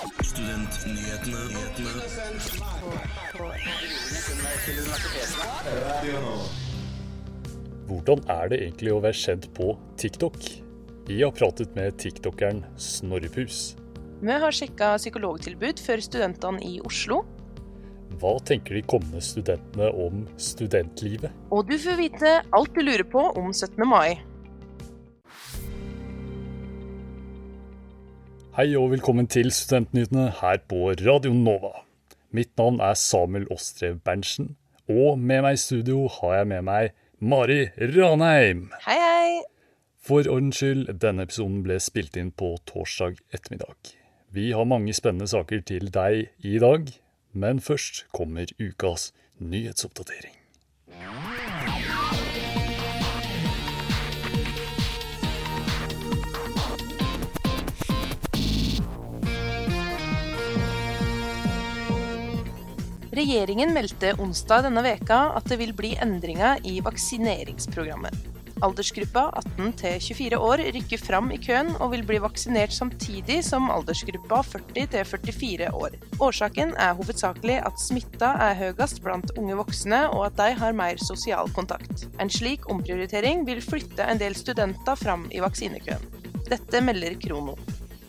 Hvordan er det egentlig å være kjent på TikTok? Vi har pratet med tiktokeren Snorrepus. Vi har sjekka psykologtilbud for studentene i Oslo. Hva tenker de kommende studentene om studentlivet? Og du får vite alt du lurer på om 17. mai. Hei og velkommen til Studentnyhetene her på Radio Nova. Mitt navn er Samuel Ostrev Berntsen, og med meg i studio har jeg med meg Mari Ranheim. Hei, hei! For ordens skyld, denne episoden ble spilt inn på torsdag ettermiddag. Vi har mange spennende saker til deg i dag, men først kommer ukas nyhetsoppdatering. Regjeringen meldte onsdag denne veka at det vil bli endringer i vaksineringsprogrammet. Aldersgruppa 18 til 24 år rykker fram i køen og vil bli vaksinert samtidig som aldersgruppa 40 til 44 år. Årsaken er hovedsakelig at smitta er høyest blant unge voksne, og at de har mer sosial kontakt. En slik omprioritering vil flytte en del studenter fram i vaksinekøen. Dette melder Krono.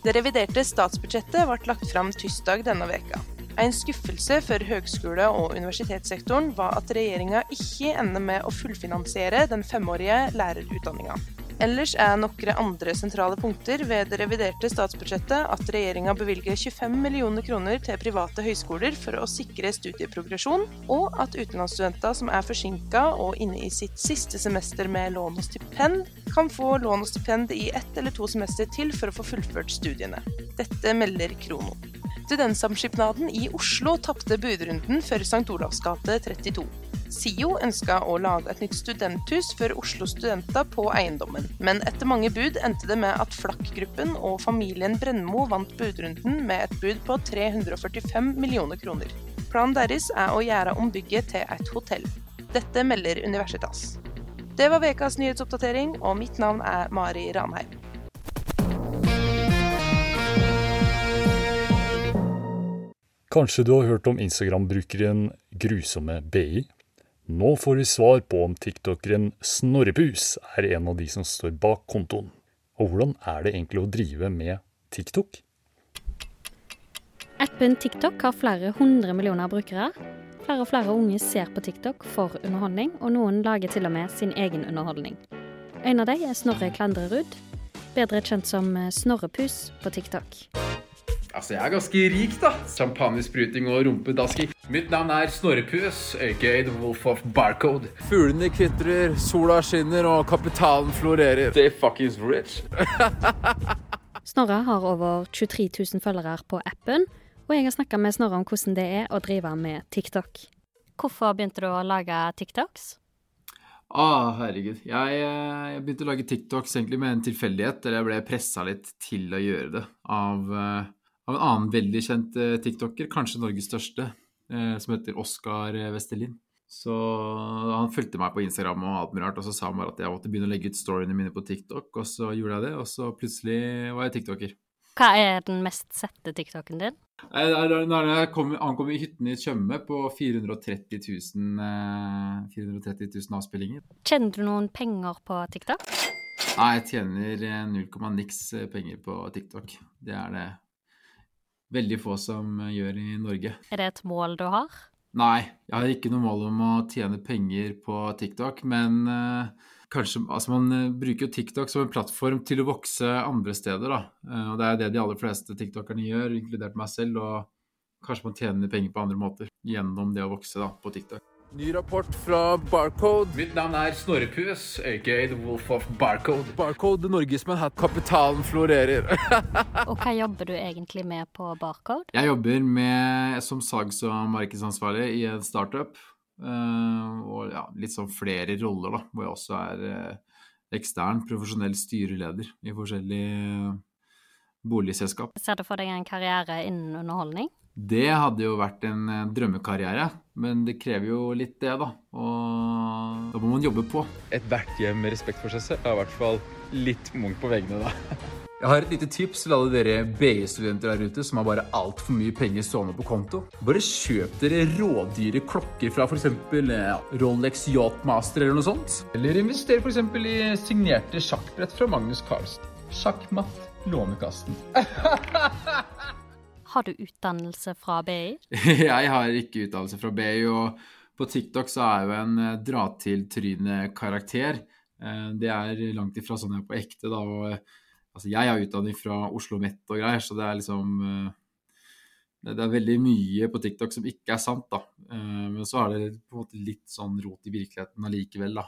Det reviderte statsbudsjettet ble lagt fram tirsdag denne veka. En skuffelse for høgskole- og universitetssektoren var at regjeringa ikke ender med å fullfinansiere den femårige lærerutdanninga. Ellers er noen andre sentrale punkter ved det reviderte statsbudsjettet at regjeringa bevilger 25 millioner kroner til private høyskoler for å sikre studieprogresjon, og at utenlandsstudenter som er forsinka og inne i sitt siste semester med lån og stipend, kan få lån og stipend i ett eller to semester til for å få fullført studiene. Dette melder Krono. Studentsamskipnaden i Oslo tapte budrunden for St. Olavs gate 32. SIO ønska å lage et nytt studenthus for Oslo studenter på eiendommen, men etter mange bud endte det med at Flakk-gruppen og familien Brennmo vant budrunden med et bud på 345 millioner kroner. Planen deres er å gjøre om bygget til et hotell. Dette melder Universitas. Det var ukas nyhetsoppdatering, og mitt navn er Mari Ranheim. Kanskje du har hørt om Instagram-brukeren Grusomme BI? Nå får vi svar på om tiktokeren Snorrepus er en av de som står bak kontoen. Og hvordan er det egentlig å drive med TikTok? Appen TikTok har flere hundre millioner brukere. Flere og flere unge ser på TikTok for underholdning, og noen lager til og med sin egen underholdning. En av dem er Snorre Klandrerud, bedre kjent som Snorrepus på TikTok. Altså, jeg er ganske rik, da. Champagnespruting og rumpedasking. Mitt navn er Snorrepus, aka The Wolf of Barcode. Fuglene kvitrer, sola skinner og kapitalen florerer. They fuckings rich. Snorre har over 23 000 følgere på appen, og jeg har snakka med Snorre om hvordan det er å drive med TikTok. Hvorfor begynte du å lage TikToks? Ah, herregud. Jeg, eh, jeg, begynte å lage TikToks egentlig med en tilfeldighet, der jeg ble pressa litt til å gjøre det av, av en annen veldig kjent uh, tiktoker, kanskje Norges største, uh, som heter Oskar Vestelin. Så han fulgte meg på Instagram og alt mulig rart, og så sa han bare at jeg måtte begynne å legge ut storyene mine på TikTok, og så gjorde jeg det, og så plutselig var jeg tiktoker. Hva er den mest sette TikToken din? Når jeg kom, ankom i hytten i Tjøme på 430 000, 430 000 avspillinger. Tjener du noen penger på TikTok? Nei, jeg tjener 0, niks penger på TikTok. Det er det veldig få som gjør i Norge. Er det et mål du har? Nei, jeg har ikke noe mål om å tjene penger på TikTok, men uh, kanskje Altså, man bruker jo TikTok som en plattform til å vokse andre steder, da. Uh, og det er det de aller fleste tiktokerne gjør, inkludert meg selv, og kanskje man tjener penger på andre måter gjennom det å vokse da, på TikTok. Ny rapport fra Barcode. Mitt navn er Snorrepus, aka The Wolf of Barcode. Barcode, Norges Manhattan. Kapitalen florerer. og hva jobber du egentlig med på Barcode? Jeg jobber med, som salgs- og markedsansvarlig i en startup. Uh, og ja, litt sånn flere roller, da, hvor jeg også er uh, ekstern profesjonell styreleder i forskjellige boligselskap. Ser du for deg en karriere innen underholdning? Det hadde jo vært en drømmekarriere, men det krever jo litt det, da. Og da må man jobbe på. Ethvert hjem med respekt for seg selv er i hvert fall litt Munch på veggene, da. Jeg har et lite tips til alle dere BI-studenter der ute som har bare altfor mye penger stående på konto. Bare kjøp dere rådyre klokker fra f.eks. Ja, Rolex Yachtmaster eller noe sånt. Eller invester f.eks. i signerte sjakkbrett fra Magnus Carlsen. Sjakkmatt Lånekassen. Har du utdannelse fra BI? Jeg har ikke utdannelse fra BI, og på TikTok så er jo en eh, dra-til-trynet-karakter. Eh, det er langt ifra sånn jeg er på ekte, da. og Altså, jeg har utdanning fra Oslo Met og greier, så det er liksom eh, det, er veldig mye på TikTok som ikke er sant, da. Eh, men så er det på en måte litt sånn rot i virkeligheten allikevel, da.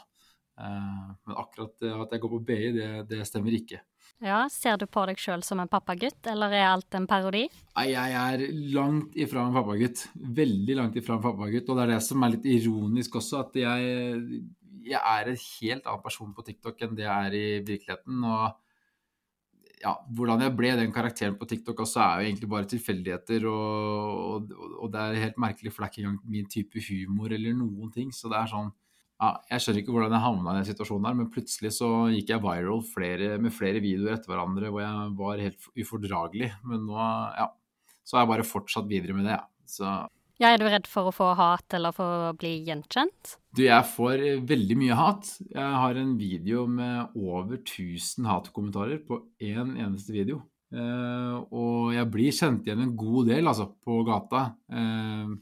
Eh, men akkurat at jeg går på BI, det, det stemmer ikke. Ja, Ser du på deg sjøl som en pappagutt, eller er alt en parodi? Nei, jeg er langt ifra en pappagutt. Veldig langt ifra en pappagutt. Og det er det som er litt ironisk også, at jeg, jeg er en helt annen person på TikTok enn det jeg er i virkeligheten. og ja, hvordan jeg ble den karakteren på TikTok også, er jo egentlig bare tilfeldigheter. Og, og, og, det er helt merkelig, for det er ikke engang min type humor eller noen ting. Så det er sånn ja, Jeg skjønner ikke hvordan jeg havna i den situasjonen der, men plutselig så gikk jeg viral flere, med flere videoer etter hverandre hvor jeg var helt ufordragelig. Men nå ja, så har jeg bare fortsatt videre med det. Ja. Så ja, Er du redd for å få hat eller for å bli gjenkjent? Du, jeg får eh, veldig mye hat. Jeg har en video med over 1000 hatkommentarer på én en eneste video. Eh, og jeg blir kjent igjen en god del, altså, på gata. Uh,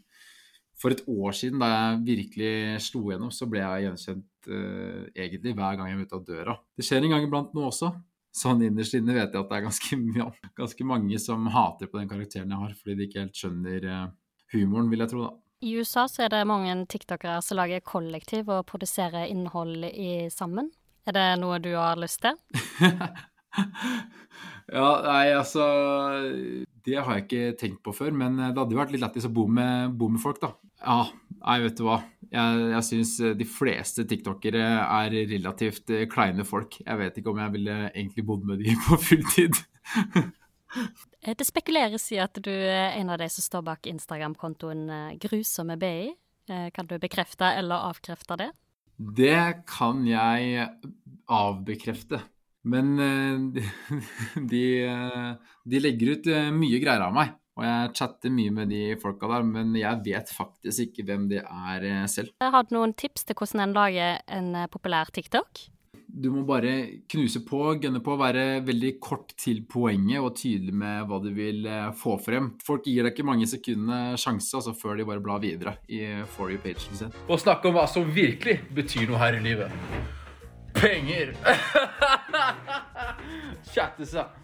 for et år siden, da jeg virkelig slo gjennom, så ble jeg gjenkjent uh, egentlig hver gang jeg var ute av døra. Det skjer en gang iblant nå også. Sånn innerst inne vet jeg at det er ganske, ganske mange som hater på den karakteren jeg har, fordi de ikke helt skjønner humoren, vil jeg tro, da. I USA så er det mange tiktokere som lager kollektiv og produserer innhold i sammen. Er det noe du har lyst til? ja, nei, altså Det har jeg ikke tenkt på før, men det hadde jo vært litt lættis å bo med, bo med, folk, da. Ja, nei, vet du hva. Jeg, jeg syns de fleste tiktokere er relativt kleine folk. Jeg vet ikke om jeg ville egentlig bodd med de på fulltid. Eh, det spekuleres i at du er en av de som står bak Instagram-kontoen eh, Grusomme BI. Eh, kan du bekrefte eller avkrefte det? Det kan jeg avbekrefte. Men de, de legger ut mye greier av meg. Og jeg chatter mye med de folka der, men jeg vet faktisk ikke hvem de er selv. Har du noen tips til hvordan en lager en populær TikTok? du må bare knuse på, gunne på, være veldig kort til poenget og tydelig med hva du vil eh, få frem. Folk gir deg ikke mange sekundene sjanse altså, før de bare blar videre i for you-pagen sin. Og snakke om hva som virkelig betyr noe her i livet. Penger! Chatte seg.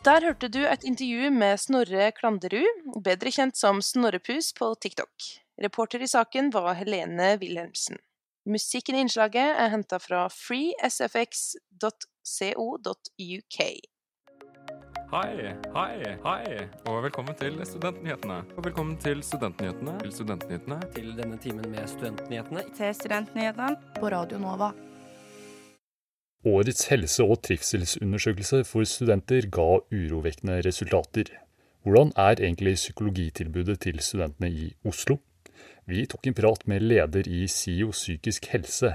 Der hørte du et intervju med Snorre Klanderud, bedre kjent som Snorrepus på TikTok. Reporter i saken var Helene Wilhelmsen. Musikken i innslaget er henta fra freesfx.co.uk. Hei, hei, hei, og velkommen til Studentnyhetene. Og velkommen til Studentnyhetene. Til Studentnyhetene. Til denne timen med Studentnyhetene. Til Studentnyhetene på Radio Nova. Årets helse- og trivselsundersøkelse for studenter ga urovekkende resultater. Hvordan er egentlig psykologitilbudet til studentene i Oslo? Vi tok en prat med leder i SIO psykisk helse,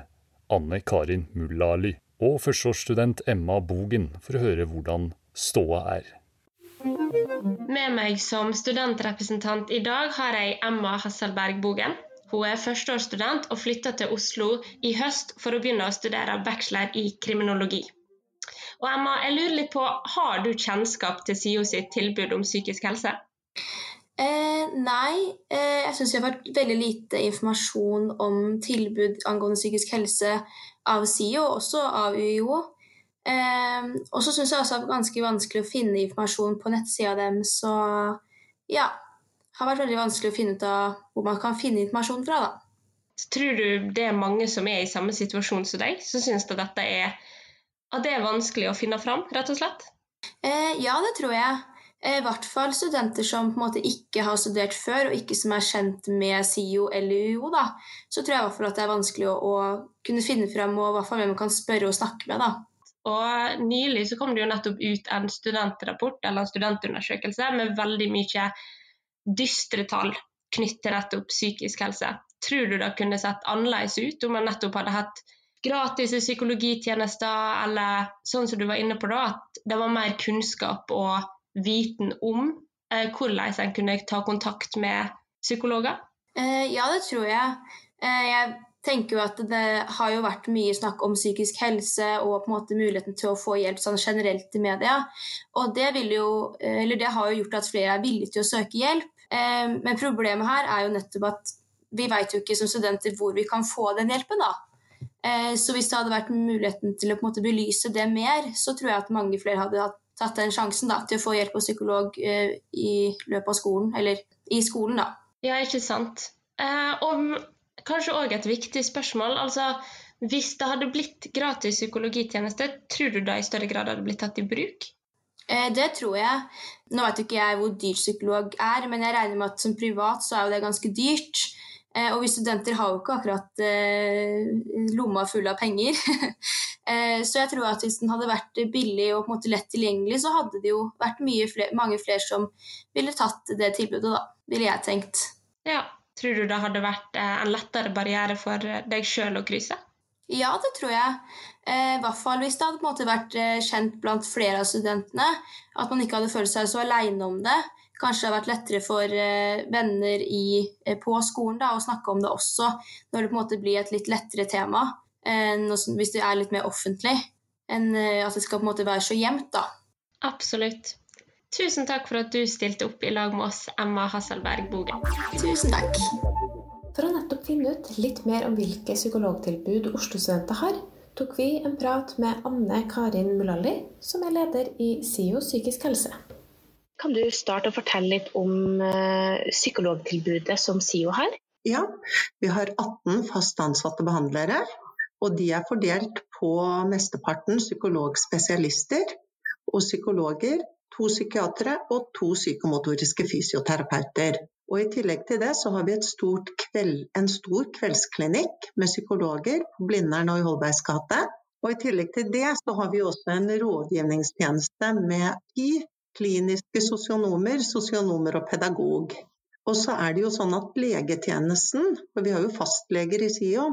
Anne Karin Mullali, og førsteårsstudent Emma Bogen, for å høre hvordan ståa er. Med meg som studentrepresentant i dag har jeg Emma Hasselberg Bogen. Hun er førsteårsstudent og flytta til Oslo i høst for å begynne å studere bachelor i kriminologi. Og Emma, jeg lurer litt på, Har du kjennskap til SIO sitt tilbud om psykisk helse? Eh, nei, eh, jeg syns vi har fått veldig lite informasjon om tilbud angående psykisk helse av SIO, også av UiO. Eh, og så syns jeg også det er ganske vanskelig å finne informasjon på nettsida dem, så ja. Har vært veldig vanskelig å finne ut av hvor man kan finne informasjon fra, da. Tror du det er mange som er i samme situasjon som deg, som syns at dette er, at det er vanskelig å finne fram, rett og slett? Eh, ja, det tror jeg. Eh, I hvert fall studenter som på en måte ikke har studert før, og ikke som er kjent med SIO eller UiO. da, Så tror jeg i hvert fall at det er vanskelig å, å kunne finne fram og i hvert fall hvem man kan spørre og snakke med. da. Og Nylig så kom det jo nettopp ut en studentrapport eller en studentundersøkelse med veldig mye dystre tall knyttet til nettopp psykisk helse. Tror du det kunne sett annerledes ut om man nettopp hadde hatt gratis psykologitjenester, eller sånn som du var inne på da, at det var mer kunnskap og viten om eh, hvordan en kunne ta kontakt med psykologer? Eh, ja, det tror jeg. Eh, jeg tenker jo at det har jo vært mye snakk om psykisk helse og på en måte muligheten til å få hjelp sånn generelt i media. Og det, jo, eh, det har jo gjort at flere er villige til å søke hjelp. Eh, men problemet her er jo nettopp at vi vet jo ikke som studenter hvor vi kan få den hjelpen. da. Eh, så hvis det hadde vært muligheten til å på en måte belyse det mer, så tror jeg at mange flere hadde tatt den sjansen da, til å få hjelp av psykolog i løpet av skolen, eller i skolen, da. Ja, ikke sant. og kanskje òg et viktig spørsmål. Altså, hvis det hadde blitt gratis psykologitjeneste, tror du det i større grad hadde blitt tatt i bruk? Eh, det tror jeg. Nå vet ikke jeg hvor dyr psykolog er, men jeg regner med at som privat så er jo det ganske dyrt. Eh, og vi studenter har jo ikke akkurat eh, lomma full av penger. så jeg tror at hvis den hadde vært billig og på en måte lett tilgjengelig, så hadde det jo vært flere, mange flere som ville tatt det tilbudet, da, ville jeg tenkt. Ja, Tror du det hadde vært en lettere barriere for deg sjøl å krysse? Ja, det tror jeg. Eh, I hvert fall hvis det hadde på en måte vært eh, kjent blant flere av studentene. At man ikke hadde følt seg så aleine om det. Kanskje det hadde vært lettere for venner i, på skolen da, å snakke om det også, når det på en måte blir et litt lettere tema. hvis det er litt mer offentlig. Enn at det skal på en måte være så gjemt, da. Absolutt. Tusen takk for at du stilte opp i lag med oss, Emma Hasselberg Bogen. Tusen takk. For å nettopp finne ut litt mer om hvilke psykologtilbud Oslo-studenter har, tok vi en prat med Anne Karin Mulalli, som er leder i SIO psykisk helse. Kan du starte å fortelle litt om uh, psykologtilbudet som SIO har? Ja, vi har 18 fast ansatte behandlere. Og de er fordelt på mesteparten psykologspesialister og psykologer to psykiatere og to psykomotoriske fysioterapeuter. Og I tillegg til det så har vi kveld, en stor kveldsklinikk med psykologer på Blindern og i Holbergs gate. Og I tillegg til det så har vi også en rådgivningstjeneste med ti kliniske sosionomer, sosionomer og pedagog. Og så er det jo sånn at legetjenesten, for vi har jo fastleger i SIO,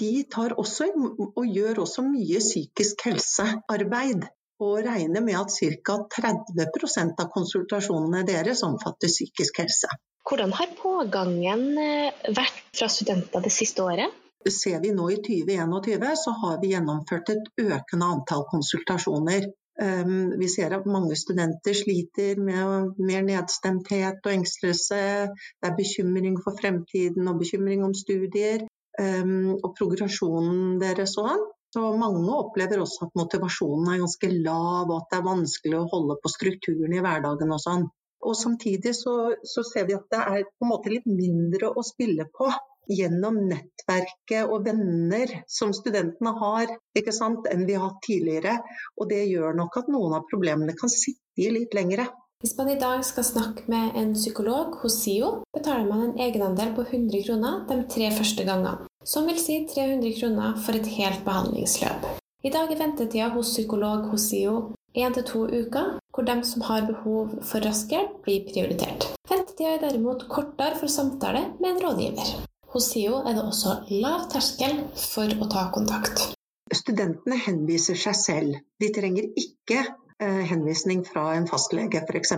de tar også og gjør også mye psykisk helsearbeid og regner med at ca. 30% av konsultasjonene deres omfatter psykisk helse. Hvordan har pågangen eh, vært fra studenter det siste året? Ser vi nå i 2021, så har vi gjennomført et økende antall konsultasjoner. Ehm, vi ser at mange studenter sliter med mer nedstemthet og engstelse. Det er bekymring for fremtiden og bekymring om studier ehm, og progresjonen deres og sånn. Så mange opplever også at motivasjonen er ganske lav, og at det er vanskelig å holde på strukturen i hverdagen og sånn. Og samtidig så, så, ser vi at det er på en måte litt mindre å spille på gjennom nettverket og venner som studentene har, ikke sant, enn vi har hatt tidligere. Og det gjør nok at noen av problemene kan sitte i litt lengre. Hvis man i dag skal snakke med en psykolog hos SIO, betaler man en egenandel på 100 kroner de tre første gangene som vil si 300 kroner for et helt behandlingsløp. I dag er ventetida hos psykolog hos SIO 1-2 uker, hvor de som har behov for rask hjelp, blir prioritert. Ventetida er derimot kortere for samtale med en rådgiver. Hos SIO er det også lav terskel for å ta kontakt. Studentene henviser seg selv. De trenger ikke henvisning fra en fastlege f.eks.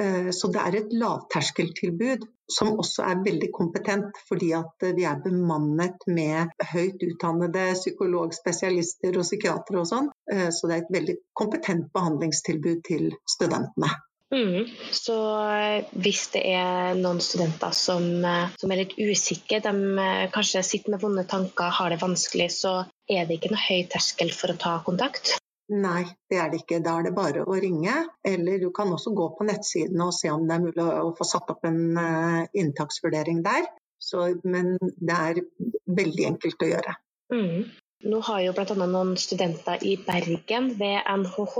Eh, så det er et lavterskeltilbud som også er veldig kompetent, fordi at vi er bemannet med høyt utdannede psykologspesialister og psykiatere og sånn. Eh, så det er et veldig kompetent behandlingstilbud til studentene. Mm. Så hvis det er noen studenter som, som, er litt usikre, de kanskje sitter med vonde tanker, har det vanskelig, så er det ikke noe høy terskel for å ta kontakt? Nei, det er det ikke. Da er det bare å ringe. Eller du kan også gå på nettsidene og se om det er mulig å få satt opp en uh, inntaksvurdering der. Så, men det er veldig enkelt å gjøre. Mm. Nå har jo bl.a. noen studenter i Bergen ved NHH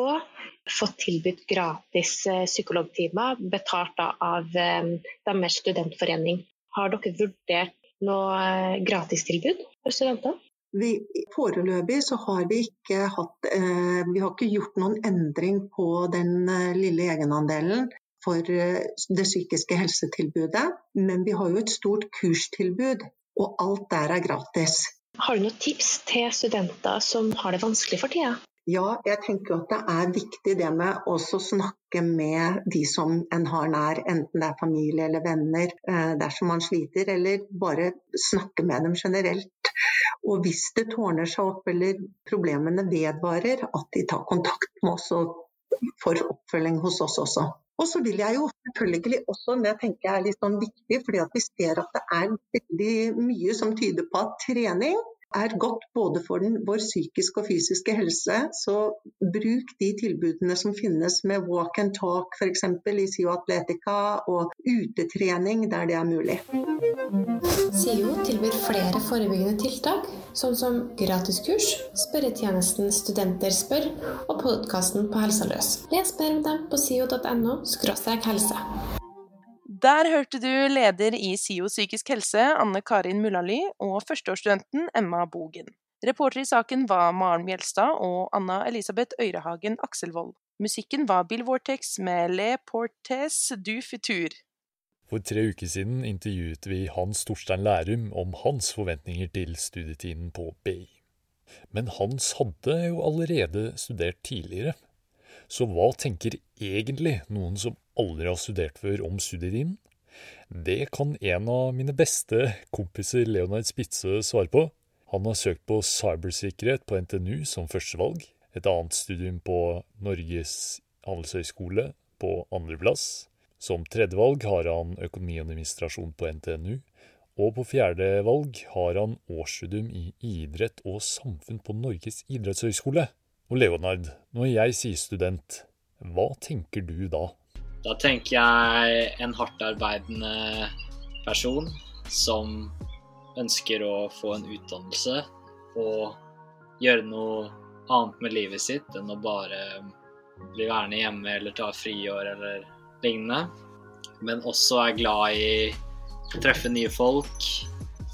fått tilbudt gratis eh, psykologtimer, betalt av um, deres studentforening. Har dere vurdert noe gratistilbud for studenter? Vi, foreløpig så har vi ikke hatt eh, Vi har ikke gjort noen endring på den eh, lille egenandelen for eh, det psykiske helsetilbudet. Men vi har jo et stort kurstilbud, og alt der er gratis. Har du noen tips til studenter som har det vanskelig for tida? Ja, jeg tenker at det er viktig det med å snakke med de som en har nær, enten det er familie eller venner, eh, dersom man sliter, eller bare snakke med dem generelt. Og hvis det tårner seg opp eller problemene vedvarer, at de tar kontakt med oss og får oppfølging hos oss også. Og så vil jeg jo selvfølgelig også, det tenker jeg er litt sånn viktig, fordi at vi ser at det er veldig mye som tyder på at trening er godt både for den, vår psykiske og fysiske helse. Så bruk de tilbudene som finnes med walk and talk f.eks. i SIO Atletica, og utetrening der det er mulig. SIO tilbyr flere forebyggende tiltak, sånn som gratiskurs, spørretjenesten Studenter spør og podkasten På helsa løs. Les mer om dem på sio.no helse. Der hørte du leder i SIO psykisk helse, Anne Karin Mullali, og førsteårsstudenten Emma Bogen. Reporter i saken var Maren Mjelstad og Anna Elisabeth Øyrehagen Akselvold. Musikken var Bill Vortex med Le Portes du Futur. For tre uker siden intervjuet vi Hans Torstein Lærum om hans forventninger til studietiden på BI. Men Hans hadde jo allerede studert tidligere, så hva tenker egentlig noen som aldri har studert før om studietiden? Det kan en av mine beste kompiser, Leonard Spitze, svare på. Han har søkt på cybersikkerhet på NTNU som førstevalg, et annet studium på Norges handelshøyskole på andreplass. Som tredjevalg har han økonomi og administrasjon på NTNU, og på fjerde valg har han årsstudium i idrett og samfunn på Norges idrettshøyskole. Og Leonard, når jeg sier student, hva tenker du da? Da tenker jeg en hardt arbeidende person som ønsker å få en utdannelse og gjøre noe annet med livet sitt enn å bare bli værende hjemme eller ta friår eller lignende. Men også er glad i å treffe nye folk.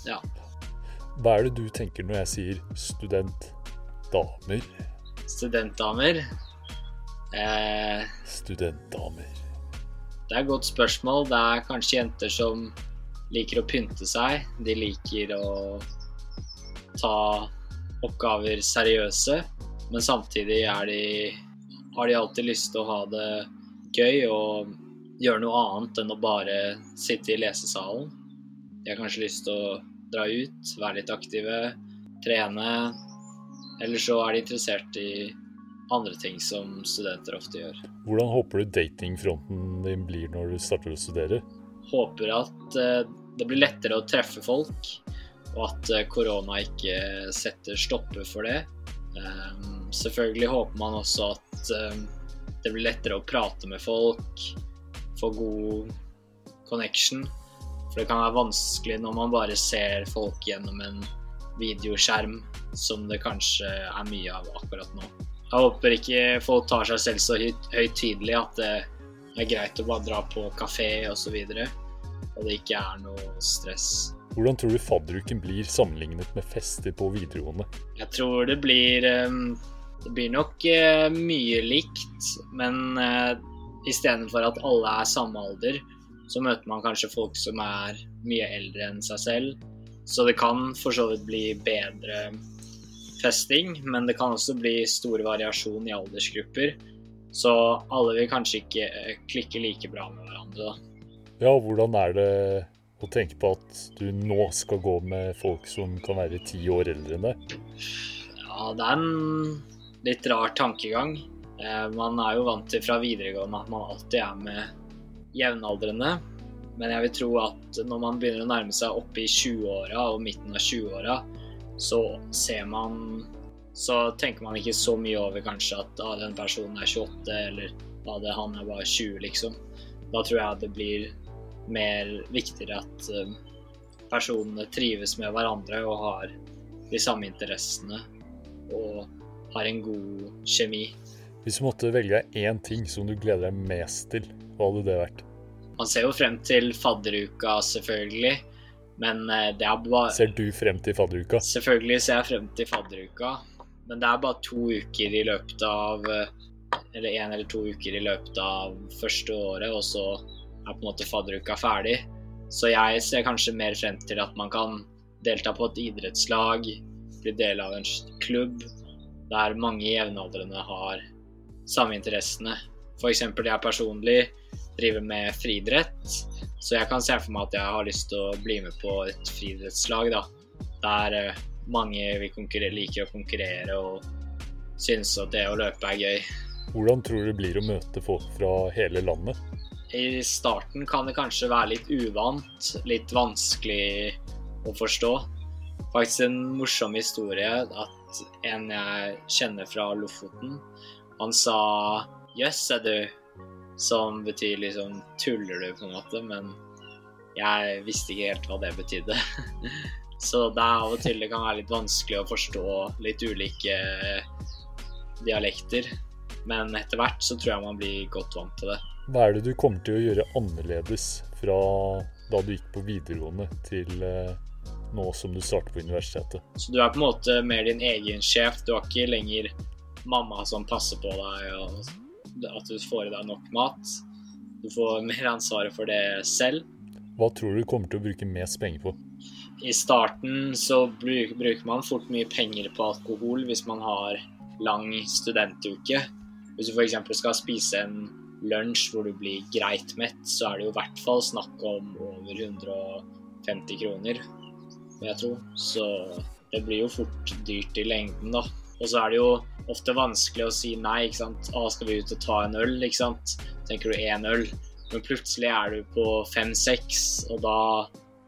Ja. Hva er det du tenker når jeg sier studentdamer? studentdamer? Eh, studentdamer. Det er et godt spørsmål. Det er kanskje jenter som liker å pynte seg. De liker å ta oppgaver seriøse, men samtidig de, har de alltid lyst til å ha det gøy og gjøre noe annet enn å bare sitte i lesesalen. De har kanskje lyst til å dra ut, være litt aktive, trene, eller så er de interessert i andre ting som studenter ofte gjør. Hvordan håper du datingfronten din blir når du starter å studere? Håper at eh, det blir lettere å treffe folk, og at eh, korona ikke setter stopper for det. Ehm, selvfølgelig håper man også at eh, det blir lettere å prate med folk, få god connection. For det kan være vanskelig når man bare ser folk gjennom en videoskjerm som det kanskje er mye av akkurat nå. Jeg håper ikke folk tar seg selv så høytidelig at det er greit å bare dra på kafé osv. Og, og det ikke er noe stress. Hvordan tror du fadderuken blir sammenlignet med fester på videregående? Jeg tror det blir ehm, Det blir nok eh, mye likt, men eh, istedenfor at alle er samme alder, så møter man kanskje folk som er mye eldre enn seg selv. Så det kan for så vidt bli bedre festing, men det kan også bli stor variasjon i aldersgrupper. Så alle vil kanskje ikke eh, klikke like bra med hverandre, da. Ja, hvordan er det å tenke på at du nå skal gå med folk som kan være ti år eldre enn deg? Ja, det er en litt rar tankegang. Eh, man er jo vant til fra videregående at man alltid er med jevnaldrende. Men jeg vil tro at når man begynner å nærme seg oppe i 20-åra og midten av 20-åra, så ser man Så tenker man ikke så mye over kanskje at ah, den personen er 28, eller ah, det, han er bare 20, liksom. Da tror jeg det blir mer viktigere at uh, personene trives med hverandre og har de samme interessene og har en god kjemi. Hvis du måtte velge én ting som du gleder deg mest til, hva hadde det vært? Man ser jo frem til fadderuka, selvfølgelig. Men eh, det er bare Ser du frem til fadderuka? Selvfølgelig ser jeg frem til fadderuka. Men det er bare to uker i løpet av eh, Eller én eller to uker i løpet av første året, og så er på en måte fadderuka ferdig. Så jeg ser kanskje mer frem til at man kan delta på et idrettslag, bli del av en klubb der mange jevnaldrende har samme interessene. F.eks. jeg personlig driver med friidrett, så jeg kan se for meg at jeg har lyst til å bli med på et friidrettslag da, der eh, mange liker å konkurrere og synes at det å løpe er gøy. Hvordan tror du det blir å møte folk fra hele landet? I starten kan det kanskje være litt uvant, litt vanskelig å forstå. Faktisk en morsom historie at en jeg kjenner fra Lofoten, han sa 'jøss, er du', som betyr liksom 'tuller du', på en måte, men jeg visste ikke helt hva det betydde. Så det er av og til det kan være litt vanskelig å forstå litt ulike dialekter. Men etter hvert så tror jeg man blir godt vant til det. Hva er det du kommer til å gjøre annerledes fra da du gikk på videregående til eh, nå som du starter på universitetet? Så du er på en måte mer din egen sjef. Du har ikke lenger mamma som passer på deg og at du får i deg nok mat. Du får mer ansvaret for det selv. Hva tror du du kommer til å bruke mest penger på? I starten så bruker man fort mye penger på alkohol hvis man har lang studentuke. Hvis du f.eks. skal spise en lunsj hvor du blir greit mett, så er det jo i hvert fall snakk om over 150 kroner, vil jeg tro. Så det blir jo fort dyrt i lengden, da. Og så er det jo ofte vanskelig å si nei, ikke sant. Å, skal vi ut og ta en øl, ikke sant. Tenker du én øl, men plutselig er du på fem-seks, og da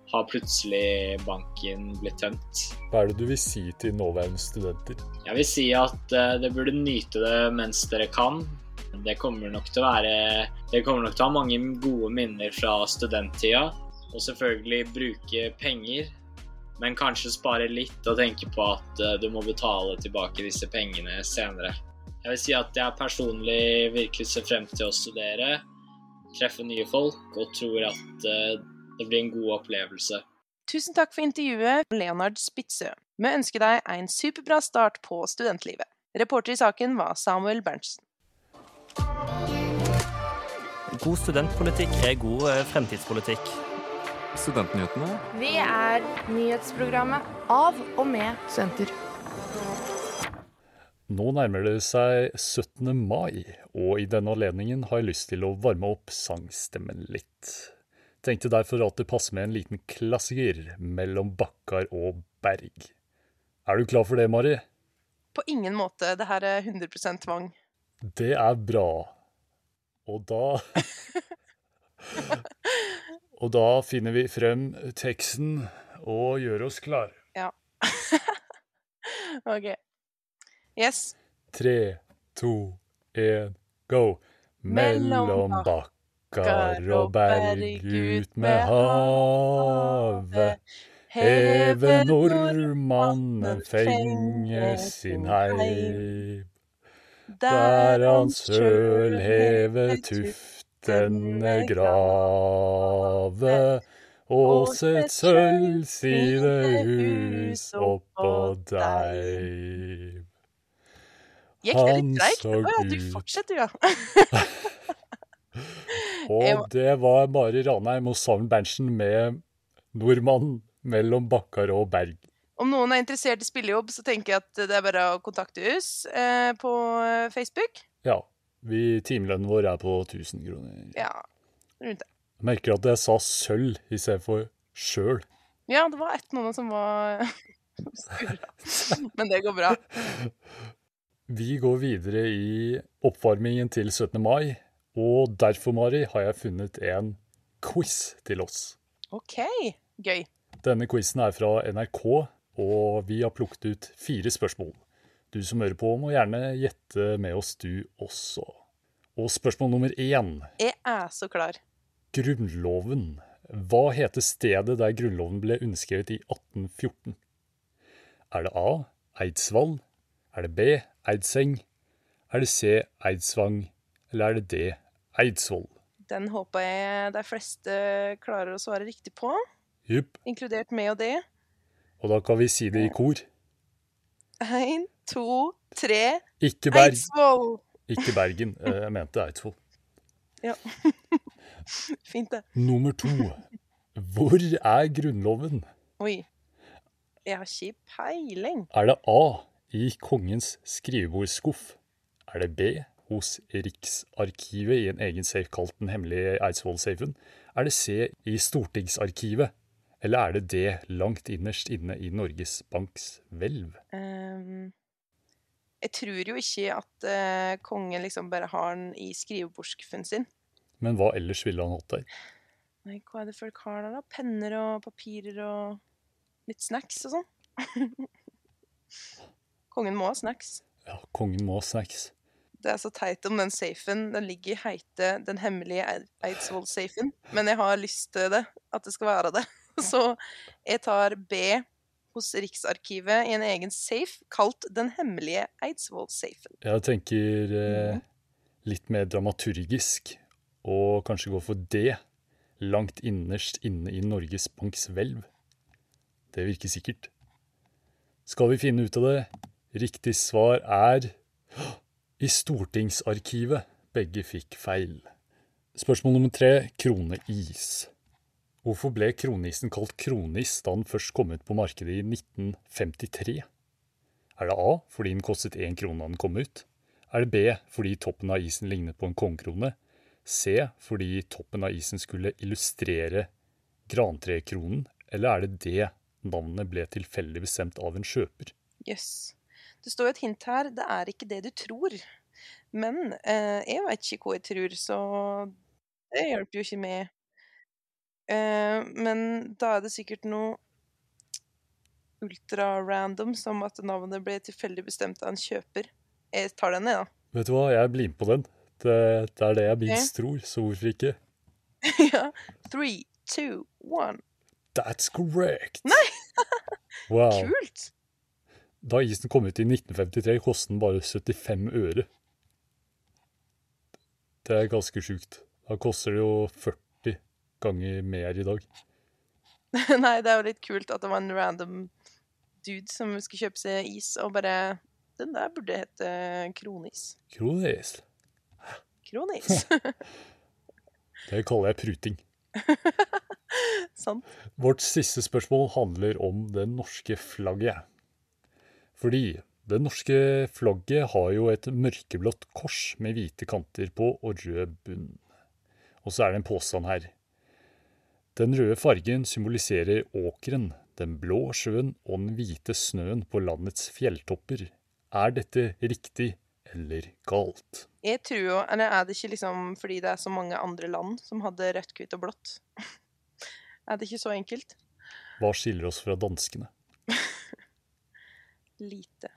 har plutselig banken blitt tømt. Hva er det du vil si til nåværende studenter? Jeg vil si at uh, dere burde nyte det mens dere kan. Det kommer nok til å være Dere kommer nok til å ha mange gode minner fra studenttida. Og selvfølgelig bruke penger, men kanskje spare litt og tenke på at uh, du må betale tilbake disse pengene senere. Jeg vil si at jeg personlig virkelig ser frem til å studere, treffe nye folk og tror at uh, det blir en god opplevelse. Tusen takk for intervjuet, Leonard Spitzø. Vi ønsker deg en superbra start på studentlivet. Reporter i saken var Samuel Berntsen. God studentpolitikk er god eh, fremtidspolitikk. Studentnyhetene. Vi er nyhetsprogrammet av og med studenter. Nå nærmer det seg 17. mai, og i denne anledningen har jeg lyst til å varme opp sangstemmen litt. Tenkte derfor at det passer med en liten klassiker mellom Bakkar og Berg. Er du klar for det, Mari? På ingen måte. Det her er 100% tvang. Det er bra. Og da Og da finner vi frem teksten og gjør oss klar. Ja. OK. Yes. Tre, to, én, go. Mellom bakkar og berg ut med havet. Heve nordmannen fenge sin heim. Der han sølheve tuftene grave. Og sett sølvsidehus oppå deg. Gikk det litt greit? Å ja, du fortsetter, ja. Og det var Mari Ranheim og Savn Berntsen med 'Nordmann mellom Bakkar og Berg'. Om noen er interessert i spillejobb, så tenker jeg at det er bare å kontakte oss eh, på Facebook. Ja. Vi, timelønnen vår er på 1000 kroner. Ja, rundt det. Jeg merker at jeg sa sølv i stedet for sjøl. Ja, det var ett noen som var Men det går bra. Vi går videre i oppvarmingen til 17. mai. Og derfor, Mari, har jeg funnet en quiz til oss. OK. Gøy. Denne quizen er fra NRK, og vi har plukket ut fire spørsmål. Du som hører på, må gjerne gjette med oss, du også. Og spørsmål nummer én. Jeg er så klar. Grunnloven. Hva heter stedet der Grunnloven ble underskrevet i 1814? Er det A. Eidsvoll? Er det B. Eidseng? Er det C. Eidsvang? Eller er det D. Eidsvoll. Den håper jeg de fleste klarer å svare riktig på. Jupp. Inkludert meg og det. Og da kan vi si det i kor. Én, to, tre Ikke Berg. Eidsvoll! Ikke Bergen. Eh, jeg mente Eidsvoll. Ja. Fint, det. Nummer to. Hvor er Grunnloven? Oi. Jeg har ikke peiling. Er det A i kongens skrivebordsskuff? Er det B hos Riksarkivet i en egen safe kalt Den hemmelige Eidsvoll-safen? Er det C i Stortingsarkivet? Eller er det D langt innerst inne i Norges Banks hvelv? Ehm, jeg tror jo ikke at eh, kongen liksom bare har den i skrivebordsskuffen sin. Men hva ellers ville han hatt der? Nei, hva er det folk har der, da? Penner og papirer og litt snacks og sånn. kongen må ha snacks. Ja, kongen må ha snacks. Det er så teit om den safen. Den ligger i heite Den hemmelige Eidsvoll-safen. Men jeg har lyst til det, at det skal være det. Så jeg tar B hos Riksarkivet i en egen safe kalt Den hemmelige Eidsvoll-safen. Jeg tenker eh, litt mer dramaturgisk, og kanskje gå for det Langt innerst inne i Norges Banks hvelv. Det virker sikkert. Skal vi finne ut av det? Riktig svar er i Stortingsarkivet. Begge fikk feil. Spørsmål nummer tre kroneis. Hvorfor ble kronisen kalt kronis da den først kom ut på markedet i 1953? Er det A fordi den kostet én krone da den kom ut? Er det B fordi toppen av isen lignet på en kongekrone? C fordi toppen av isen skulle illustrere grantrekronen? Eller er det D navnet ble tilfeldig bestemt av en kjøper? Jøss. Det står jo et hint her. Det er ikke det du tror. Men eh, jeg vet ikke hva jeg tror, så det hjelper jo ikke med. Eh, men da er det sikkert noe ultra-random, som at navnet ble tilfeldig bestemt av en kjøper. Jeg tar den, jeg, da. Vet du hva, jeg blir med på den. Det, det er det jeg minst tror, så hvorfor ikke? ja. Three, two, one. That's correct! Nei! Wow. Kult! Da isen kom ut i 1953, kostet den bare 75 øre. Det er ganske sjukt. Da koster det jo 40 ganger mer i dag. Nei, det er jo litt kult at det var en random dude som skulle kjøpe seg is, og bare Den der burde hete kronis. Kronis. Kronis. Det kaller jeg pruting. Sant. Vårt siste spørsmål handler om det norske flagget. Fordi det norske flagget har jo et mørkeblått kors med hvite kanter på og rød bunn. Og så er det en påstand her. Den røde fargen symboliserer åkeren, den blå sjøen og den hvite snøen på landets fjelltopper. Er dette riktig eller galt? Jeg tror jo Eller er det ikke liksom fordi det er så mange andre land som hadde rødt, hvitt og blått? er det ikke så enkelt? Hva skiller oss fra danskene? Lite.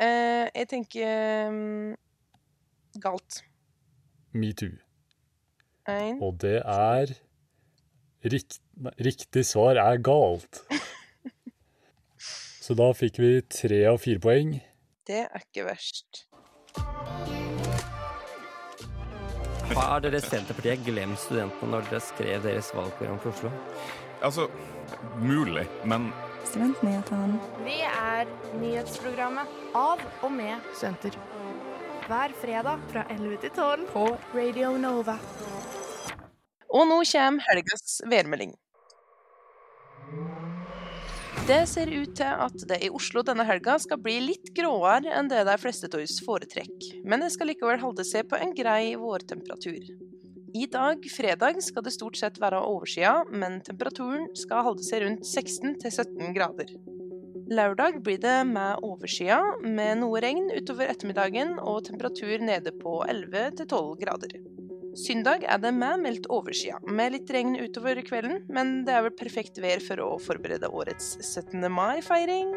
Eh, jeg tenker um, galt. Metoo. Og det er rikt, nei, Riktig svar er galt. Så da fikk vi tre av fire poeng. Det er ikke verst. Har dere Senterpartiet glemt studentene når dere skrev deres valgprogram for Oslo? Altså, mulig, men Studentnyhetene. Vi er nyhetsprogrammet av og med studenter. Hver fredag fra 11 til 12 på Radio Nova. Og nå kommer helgas værmelding. Det ser ut til at det i Oslo denne helga skal bli litt gråere enn det de fleste av oss foretrekker, men det skal likevel holde seg på en grei vårtemperatur. I dag, fredag, skal det stort sett være overskya, men temperaturen skal holde seg rundt 16-17 grader. Lørdag blir det med overskya, med noe regn utover ettermiddagen og temperatur nede på 11-12 grader. Søndag er det med meldt overskya, med litt regn utover kvelden, men det er vel perfekt vær for å forberede årets 17. mai-feiring.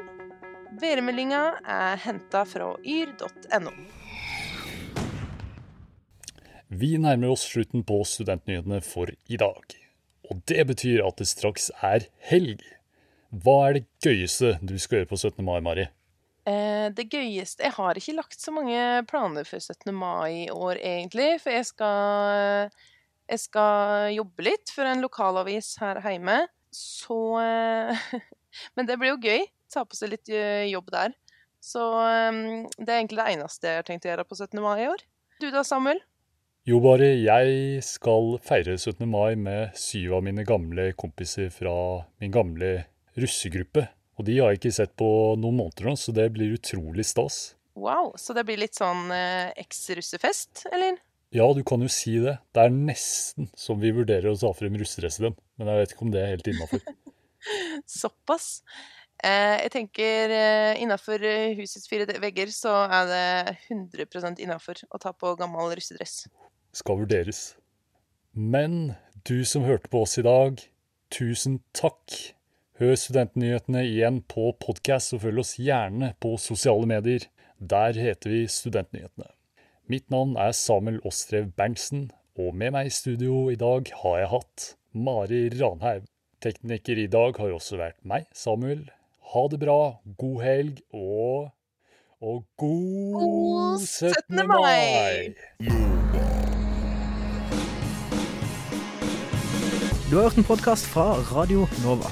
Værmeldinga er henta fra yr.no. Vi nærmer oss slutten på Studentnyhetene for i dag. Og det betyr at det straks er helg. Hva er det gøyeste du skal gjøre på 17. mai, Mari? Eh, det gøyeste Jeg har ikke lagt så mange planer for 17. mai i år, egentlig. For jeg skal, jeg skal jobbe litt for en lokalavis her hjemme. Så eh, Men det blir jo gøy. Ta på seg litt eh, jobb der. Så det er egentlig det eneste jeg har tenkt å gjøre på 17. mai i år. Du da, Samuel? Jo, bare jeg skal feire 17. mai med syv av mine gamle kompiser fra min gamle russegruppe. Og de har jeg ikke sett på noen måneder nå, så det blir utrolig stas. Wow, så det blir litt sånn eh, eks-russefest, eller? Ja, du kan jo si det. Det er nesten som vi vurderer å ta frem russeresident, men jeg vet ikke om det er helt innafor. Såpass. Eh, jeg tenker eh, innafor husets fire vegger så er det 100% innafor å ta på gammel russedress. Skal vurderes. Men du som hørte på oss i dag, tusen takk. Hør Studentnyhetene igjen på podkast, og følg oss gjerne på sosiale medier. Der heter vi Studentnyhetene. Mitt navn er Samuel Ostrev Berntsen, og med meg i studio i dag har jeg hatt Mari Ranhaug. Tekniker i dag har også vært meg, Samuel. Ha det bra, god helg og og god, God 17. 17. mai! Du har hørt en podkast fra Radio Nova.